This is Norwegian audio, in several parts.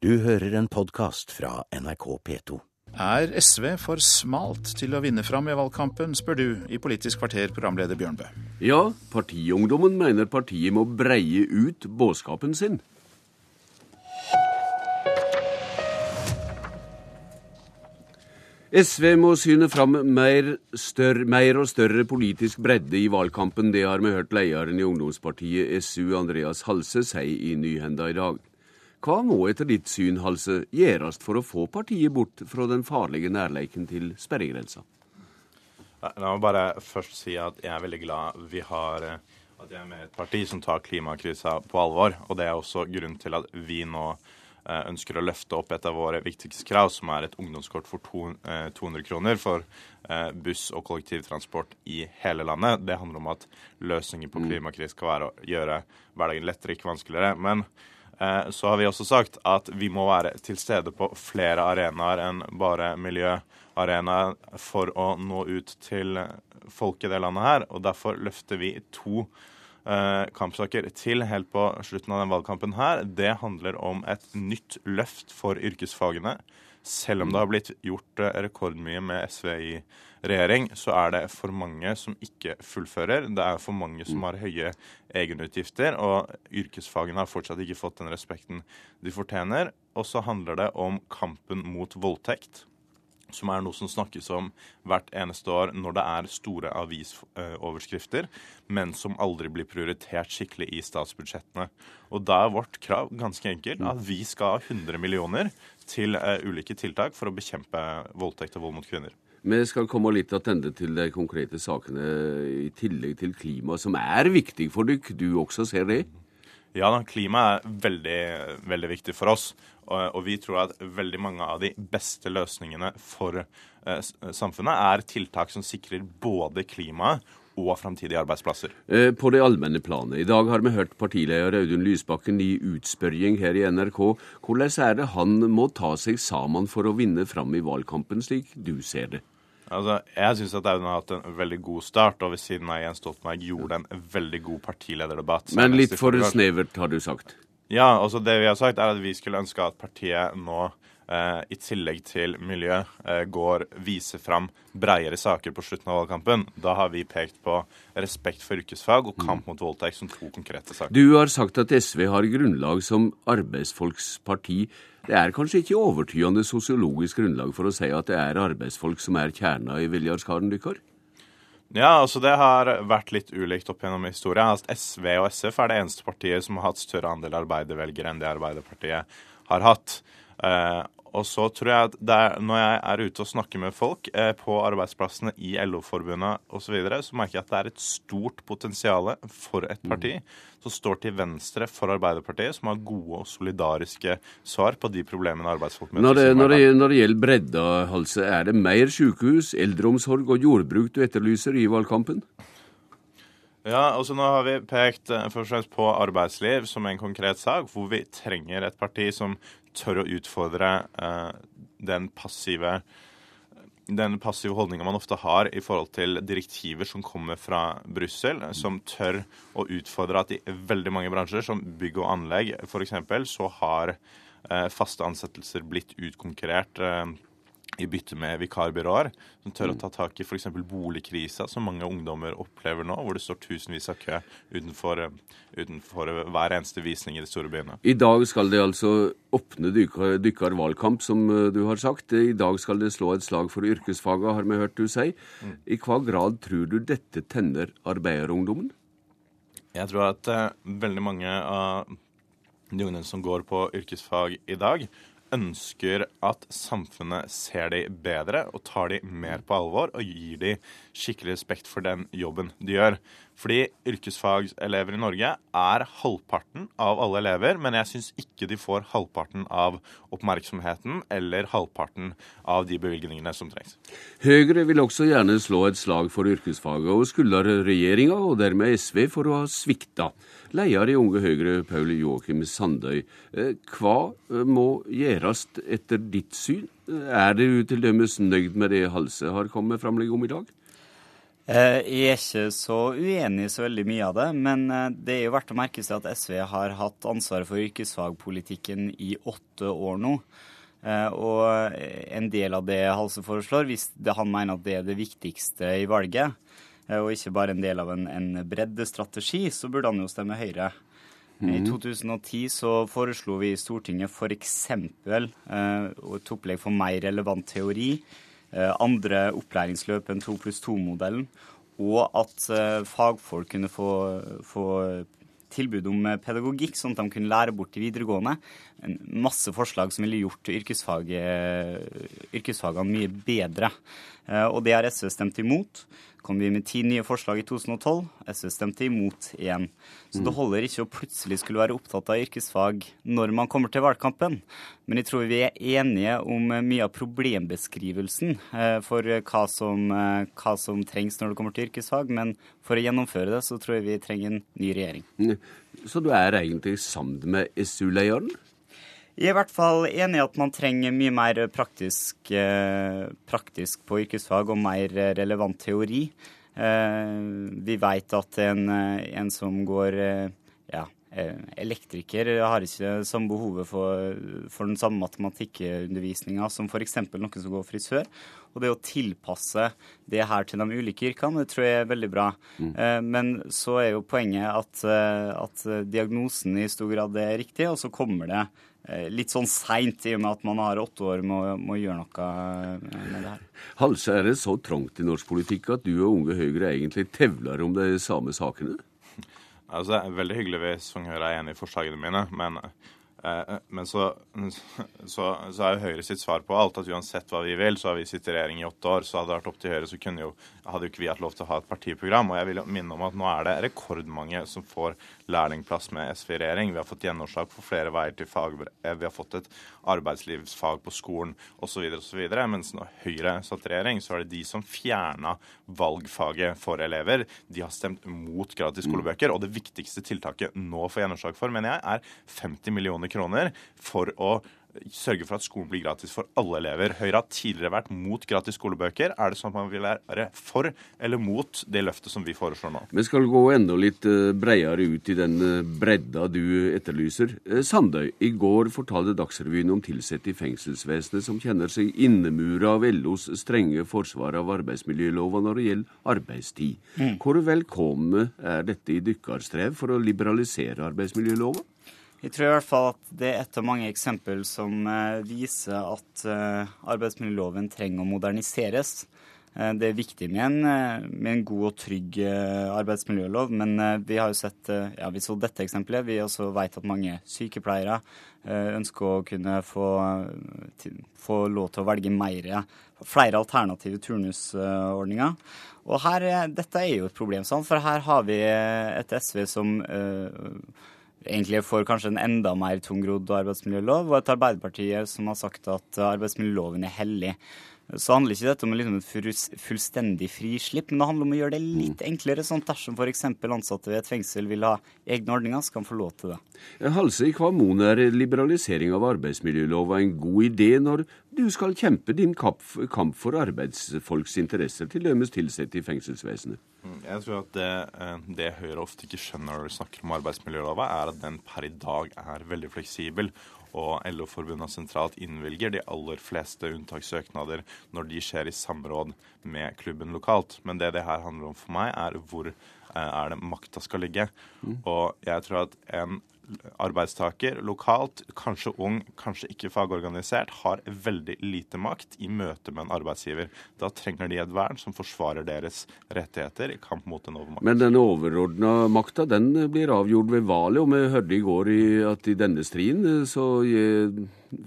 Du hører en podkast fra NRK P2. Er SV for smalt til å vinne fram i valgkampen, spør du i Politisk kvarter, programleder Bjørnbø. Ja, partiungdommen mener partiet må breie ut budskapen sin. SV må syne fram mer, større, mer, og større politisk bredde i valgkampen. Det har vi hørt lederen i ungdomspartiet SU, Andreas Halse, si i Nyhenda i dag. Hva må etter ditt syn, Halse, gjøres for å få partiet bort fra den farlige nærleiken til sperregrensa? La meg bare først si at jeg er veldig glad vi har at jeg er med i et parti som tar klimakrisa på alvor. Og det er også grunnen til at vi nå Eh, ønsker å løfte opp et av våre viktigste krav, som er et ungdomskort for 200 eh, kroner for eh, buss og kollektivtransport i hele landet. Det handler om at løsningen på klimakrisen klimakrise skal være å gjøre hverdagen lettere, ikke vanskeligere. Men så har vi også sagt at vi må være til stede på flere arenaer enn bare miljøarenaer for å nå ut til folk i det landet her. Og derfor løfter vi to Eh, kampsaker til helt på slutten av den valgkampen her, det handler om et nytt løft for yrkesfagene. Selv om det har blitt gjort eh, rekordmye med SV i regjering, så er det for mange som ikke fullfører. Det er for mange som har høye egenutgifter, og yrkesfagene har fortsatt ikke fått den respekten de fortjener. Og så handler det om kampen mot voldtekt som er noe som snakkes om hvert eneste år når det er store avisoverskrifter, men som aldri blir prioritert skikkelig i statsbudsjettene. Og da er vårt krav ganske enkelt at vi skal ha 100 millioner til uh, ulike tiltak for å bekjempe voldtekt og vold mot kvinner. Vi skal komme litt tilbake til de konkrete sakene i tillegg til klima, som er viktig for dere. Du også ser det? Ja, klima er veldig, veldig viktig for oss. Og, vi tror at veldig mange av de beste løsningene for eh, samfunnet er tiltak som sikrer både klimaet og framtidige arbeidsplasser. Eh, på det allmenne planet. I dag har vi hørt partileder Audun Lysbakken i utspørring her i NRK. Hvordan er det han må ta seg sammen for å vinne fram i valgkampen, slik du ser det? Altså, jeg syns at Audun har hatt en veldig god start, og ved siden av Jens Stoltenberg gjorde en veldig god partilederdebatt. Men litt for snevert, har du sagt? Ja, altså det vi har sagt, er at vi skulle ønske at partiet nå eh, i tillegg til miljø eh, går viser fram breiere saker på slutten av valgkampen. Da har vi pekt på respekt for yrkesfag og kamp mot voldtekt som to konkrete saker. Du har sagt at SV har grunnlag som arbeidsfolksparti. Det er kanskje ikke overtydende sosiologisk grunnlag for å si at det er arbeidsfolk som er kjerna i Viljarskaren, deres? Ja, altså det har vært litt ulikt opp gjennom historien. Altså SV og SF er det eneste partiet som har hatt større andel arbeidervelgere enn det Arbeiderpartiet har hatt. Og så tror jeg at er, når jeg er ute og snakker med folk eh, på arbeidsplassene i LO-forbundet osv., så, videre, så merker jeg at det er et stort potensial for et parti mm. som står til venstre for Arbeiderpartiet, som har gode og solidariske svar på de problemene arbeidsfolk møter. Når det, når det, når det gjelder bredda, Halse, er det mer sykehus, eldreomsorg og jordbruk du etterlyser i valgkampen? Ja, altså Nå har vi pekt eh, først og fremst på arbeidsliv som en konkret sak, hvor vi trenger et parti som tør å utfordre eh, den passive den passive holdninga man ofte har i forhold til direktiver som kommer fra Brussel, som tør å utfordre at i veldig mange bransjer, som bygg og anlegg f.eks., så har eh, faste ansettelser blitt utkonkurrert. Eh, i bytte med vikarbyråer, som tør å ta tak i f.eks. boligkrisa, som mange ungdommer opplever nå, hvor det står tusenvis av kø utenfor, utenfor, hver eneste visning i de store byene. I dag skal det altså åpne dykkervalgkamp, som eh, du har sagt. I dag skal det slå et slag for yrkesfaga, har vi hørt du si. Mm. I hva grad tror du dette tenner arbeiderungdommen? Jeg tror at uh, veldig mange av de ungdommene som går på yrkesfag i dag, ønsker at samfunnet ser de bedre og tar de mer på alvor og gir de skikkelig respekt for den jobben de gjør. Fordi yrkesfagselever i Norge er halvparten av alle elever, men jeg syns ikke de får halvparten av oppmerksomheten eller halvparten av de bevilgningene som trengs. Høyre vil også gjerne slå et slag for yrkesfaget, og skylder regjeringa, og dermed SV, for å ha svikta. Leder i Unge Høyre, Paul Joakim Sandøy, eh, hva eh, må gjøres etter ditt syn? Er du til dømes nøyd med det Halse har kommet framlegg om i dag? Eh, jeg er ikke så uenig i så veldig mye av det, men eh, det er jo verdt å merke seg at SV har hatt ansvaret for yrkesfagpolitikken i åtte år nå. Eh, og en del av det Halse foreslår, hvis han mener at det er det viktigste i valget, og ikke bare en del av en, en breddestrategi, så burde han jo stemme Høyre. Mm. I 2010 så foreslo vi i Stortinget f.eks. Eh, et opplegg for mer relevant teori Eh, andre opplæringsløp enn 2 pluss 2-modellen, og at eh, fagfolk kunne få, få tilbud om eh, pedagogikk, sånn at de kunne lære bort i videregående. En masse forslag som ville gjort yrkesfag, yrkesfagene mye bedre. Og det har SV stemt imot kom vi med ti nye forslag i 2012. SV stemte imot igjen. Så det holder ikke å plutselig skulle være opptatt av yrkesfag når man kommer til valgkampen. Men jeg tror vi er enige om mye av problembeskrivelsen eh, for hva som, eh, hva som trengs når det kommer til yrkesfag. Men for å gjennomføre det, så tror jeg vi trenger en ny regjering. Så du er egentlig sammen med SU-lederen? Jeg er i hvert fall enig i at man trenger mye mer praktisk, eh, praktisk på yrkesfag og mer relevant teori. Eh, vi vet at en, en som går eh, ja, elektriker, har ikke samme behovet for, for den samme matematikkundervisninga som f.eks. noen som går frisør. Og det å tilpasse det her til de ulike yrkene, det tror jeg er veldig bra. Mm. Men så er jo poenget at, at diagnosen i stor grad er riktig, og så kommer det Eh, litt sånn seint, i og med at man har åtte år med, å gjøre noe med det her. Halse, er det så trangt i norsk politikk at du og Unge Høyre egentlig tevler om de samme sakene? Altså, det er veldig hyggelig hvis Unge Høyre er enig i forslagene mine, men men så, så, så, er jo Høyre sitt svar på alt at uansett hva vi vil, så har vi sittet i regjering i åtte år. Så hadde det vært opp til Høyre, så kunne jo, hadde jo ikke vi hatt lov til å ha et partiprogram. Og jeg vil minne om at nå er det rekordmange som får lærlingplass med SV i regjering. Vi har fått gjennomslag for flere veier til fagbrev, vi har fått et arbeidslivsfag på skolen osv. osv. Mens når Høyre satt i regjering, så var det de som fjerna valgfaget for elever. De har stemt mot gratis skolebøker. Og det viktigste tiltaket nå får gjennomslag for, mener jeg, er 50 millioner kroner for å sørge for at skolen blir gratis for alle elever. Høyre har tidligere vært mot gratis skolebøker. Er det sånn at man vil være for eller mot det løftet som vi foreslår nå? Vi skal gå enda litt eh, bredere ut i den eh, bredda du etterlyser. Eh, Sandøy, i går fortalte Dagsrevyen om ansatte i fengselsvesenet som kjenner seg innemura av LOs strenge forsvar av arbeidsmiljølova når det gjelder arbeidstid. Mm. Hvor velkomne er dette i dykkarstrev for å liberalisere arbeidsmiljølova? Jeg tror i hvert fall at det er et av mange eksempel som eh, viser at eh, arbeidsmiljøloven trenger å moderniseres. Eh, det er viktig med en, med en, god og trygg arbeidsmiljølov, men vi har jo sett ja, vi så dette eksempelet. Vi også vet at mange sykepleiere ønsker å kunne få, få lov til å velge mer, flere alternative turnusordninger. Og her, dette er jo et problem, for her har vi et SV som egentlig får kanskje en enda mer tungrodd arbeidsmiljølov, og et Arbeiderparti som har sagt at arbeidsmiljøloven er hellig så handler ikke dette om liksom et fullstendig frislipp, men det handler om å gjøre det litt enklere. sånn Dersom f.eks. ansatte ved et fengsel vil ha egne ordninger, så kan de få lov til det. Halse, i hva mon er liberalisering av arbeidsmiljølova en god idé når du skal kjempe din kamp for arbeidsfolks interesser, til dømes tilsatte i fengselsvesenet? Mm, jeg tror at det, eh, det Høyre ofte ikke skjønner når de snakker om arbeidsmiljølova, er at den per i dag er veldig fleksibel og LO-forbundene sentralt innvilger de aller fleste unntakssøknader når de skjer i samråd med klubben lokalt. Men det det her handler om for meg, er hvor er det makta skal ligge. Mm. Og jeg tror at en arbeidstaker lokalt, kanskje ung, kanskje ikke fagorganisert, har veldig lite makt i møte med en arbeidsgiver. Da trenger de et vern som forsvarer deres rettigheter i kamp mot en overmakt. Men den overordna makta den blir avgjort ved valget, og vi hørte i går at i denne striden så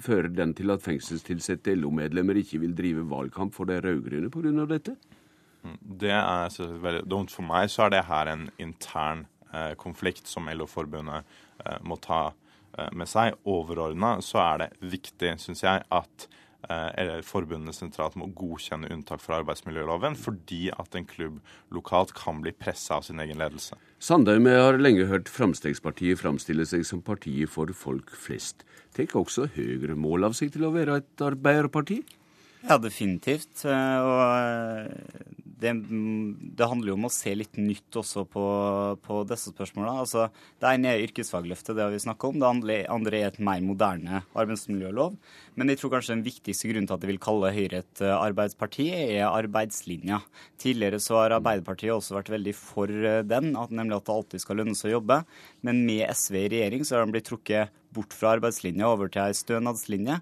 fører den til at fengselstilsatte LO-medlemmer ikke vil drive valgkamp for de rød-grønne pga. dette? Det er veldig dumt. For meg så er det her en intern eh, konflikt som LO-forbundet Eh, må ta eh, med seg. Overordna så er det viktig, syns jeg, at forbundet forbundene sentralt må godkjenne unntak fra arbeidsmiljøloven, fordi at en klubb lokalt kan bli pressa av sin egen ledelse. Sandheim har lenge hørt Fremskrittspartiet framstille seg som partiet for folk flest. Tar også Høyre mål av seg til å være et arbeiderparti? Ja, definitivt. Og det, det, handler jo om å se litt nytt også på, på disse spørsmålene. Altså, det ene er yrkesfagløftet, det har vi snakka om. Det andre er et mer moderne arbeidsmiljølov. Men jeg tror kanskje den viktigste grunnen til at jeg vil kalle Høyre et eh, arbeidsparti, er arbeidslinja. Tidligere så har Arbeiderpartiet også vært veldig for eh, den, at nemlig at det alltid skal lønne seg å jobbe. Men med SV i regjering så har den blitt trukket bort fra arbeidslinja over til ei stønadslinje.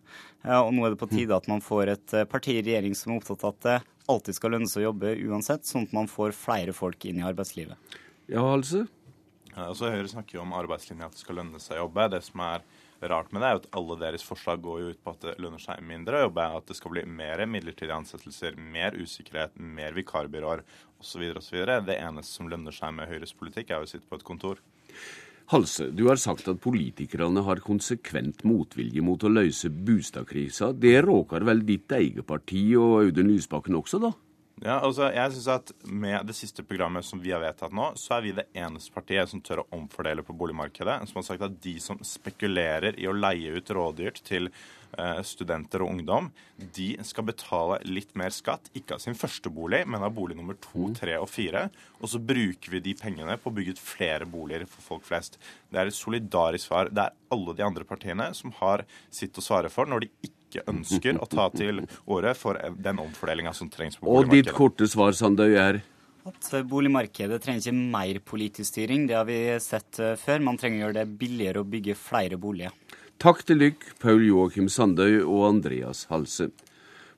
Og nå er det på tide at man får et parti i regjering som er opptatt av at det alltid skal lønne seg å jobbe uansett, sånn at man får flere folk inn i arbeidslivet. Ja, altså? Ja, altså, Høyre snakker jo om arbeidslinja, at det skal lønne seg å jobbe. Det som er rart med det, er jo at alle deres forslag går jo ut på at det lønner seg mindre å jobbe, at det skal bli mer midlertidige ansettelser, mer usikkerhet, mer vikarbyråer osv. osv. Det eneste som lønner seg med Høyres politikk, er å sitte på et kontor. Halse, du har sagt at politikerne har konsekvent motvilje mot å løse bostadkrisa. Det råker vel ditt eget parti og Audun Lysbakken også, da? Ja, altså jeg synes at Med det siste programmet som vi har vedtatt nå, så er vi det eneste partiet som tør å omfordele på boligmarkedet. Som har sagt at de som spekulerer i å leie ut rådyrt til Eh, studenter og ungdom, de skal betale litt mer skatt. Ikke av sin første bolig, men av bolig nummer to, mm. tre og fire. Og så bruker vi de pengene på å bygge ut flere boliger for folk flest. Det er et solidarisk svar. Det er alle de andre partiene som har sitt å svare for når de ikke ønsker å ta til året for den omfordelinga som trengs på boligmarkedet. Og ditt korte svar, Sandøy, er? At boligmarkedet trenger ikke mer politisk styring. Det har vi sett eh, før. Man trenger å gjøre det billigere å bygge flere boliger. Takk til dykk, Paul Joakim Sandøy og Andreas Halse.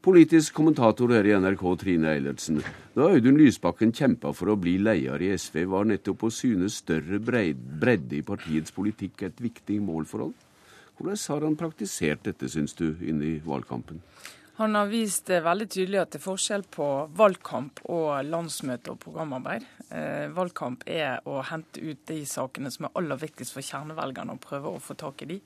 Politisk kommentator her i NRK, Trine Eilertsen. Da Audun Lysbakken kjempa for å bli leder i SV, var nettopp å synes større bredde i partiets politikk et viktig målforhold. Hvordan har han praktisert dette, syns du, inn i valgkampen? Han har vist veldig tydelig at det er forskjell på valgkamp og landsmøte og programarbeid. Eh, valgkamp er å hente ut de sakene som er aller viktigst for kjernevelgerne, og prøve å få tak i de.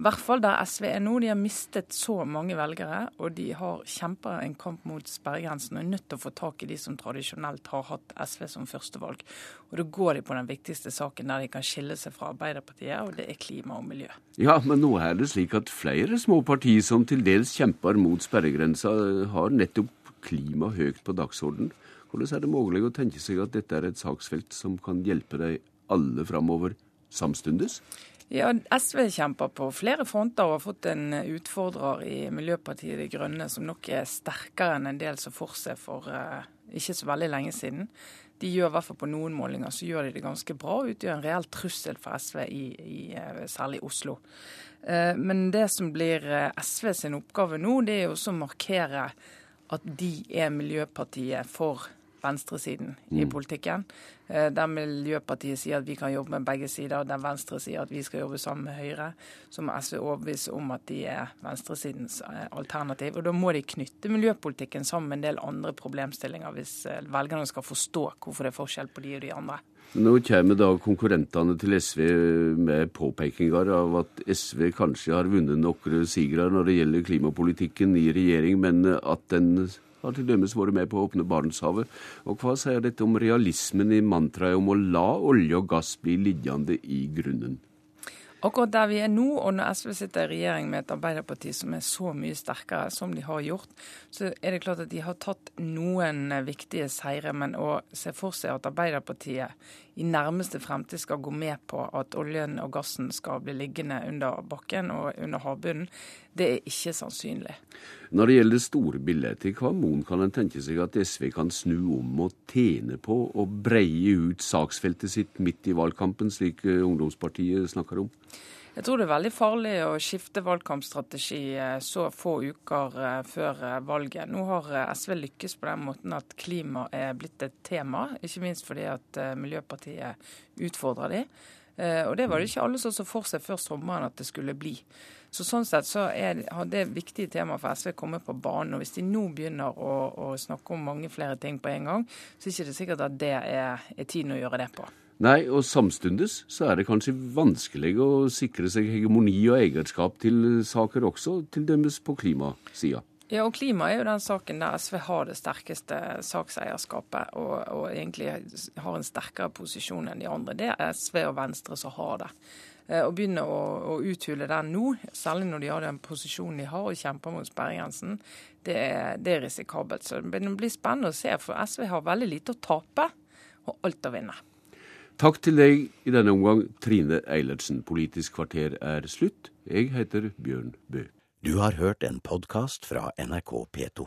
I hvert fall der SV er nå. De har mistet så mange velgere, og de har kjempa en kamp mot sperregrensen og er nødt til å få tak i de som tradisjonelt har hatt SV som førstevalg. Og Da går de på den viktigste saken der de kan skille seg fra Arbeiderpartiet, og det er klima og miljø. Ja, men nå er det slik at flere små partier som til dels kjemper mot sperregrensa, har nettopp klima høyt på dagsorden. Hvordan er det mulig å tenke seg at dette er et saksfelt som kan hjelpe deg alle framover samstundes? Ja, SV kjemper på flere fronter og har fått en utfordrer i Miljøpartiet De Grønne som nok er sterkere enn en del som for seg for uh, ikke så veldig lenge siden. De gjør i hvert fall på noen målinger så gjør de det ganske bra og utgjør en reell trussel for SV i, i særlig i Oslo. Uh, men det som blir SV sin oppgave nå, det er jo også å markere at de er Miljøpartiet for venstresiden i mm. politikken. Eh, der Miljøpartiet sier at vi kan jobbe med begge sider, der Venstre sier at vi skal jobbe sammen med Høyre, så må SV overbevise om at de er venstresidens eh, alternativ. Og Da må de knytte miljøpolitikken sammen med en del andre problemstillinger, hvis eh, velgerne skal forstå hvorfor det er forskjell på de og de andre. Nå kommer da konkurrentene til SV med påpekinger av at SV kanskje har vunnet noen sigre når det gjelder klimapolitikken i regjering, men at den har til dømes vært med på å åpne Barentshavet. Og hva sier dette om realismen i mantraet om å la olje og gass bli liggende i grunnen? Akkurat der vi er nå, og når SV sitter i regjering med et Arbeiderparti som er så mye sterkere som de har gjort, så er det klart at de har tatt noen viktige seire. Men å se for seg at Arbeiderpartiet i nærmeste fremtid skal gå med på at oljen og gassen skal bli liggende under bakken og under havbunnen, det er ikke sannsynlig. Når det gjelder det store bildet, i hva mon kan en tenke seg at SV kan snu om og tjene på å breie ut saksfeltet sitt midt i valgkampen, slik ungdomspartiet snakker om? Jeg tror det er veldig farlig å skifte valgkampstrategi eh, så få uker eh, før eh, valget. Nå har SV lykkes på den måten at klima er blitt et tema, ikke minst fordi at Miljøpartiet utfordrer de. Og det var det ikke alle som så for seg før sommeren at det skulle bli. Så Sånn sett så er det viktige temaet for SV kommet på banen. og Hvis de nå begynner å, å, snakke om mange flere ting på en gang, så er det ikke sikkert at det er, er tiden å gjøre det på. Nei, og samstundes så er det kanskje vanskelig å sikre seg hegemoni og eierskap til saker også, til dømmes på klimasida. Ja, og klima er jo den saken der SV har det sterkeste sakseierskapet og, og egentlig har en sterkere posisjon enn de andre. Det er SV og Venstre som har det. Å begynne å, å, uthule den nå, særlig når de har den posisjonen de har og kjemper mot sperregrensen, det det er risikabelt. Så det blir spennende å se, for SV har veldig lite å tape og alt å vinne. Takk til deg i denne omgang, Trine Eilertsen. Politisk kvarter er slutt. Jeg heter Bjørn Bø. Du har hørt en podkast fra NRK P2.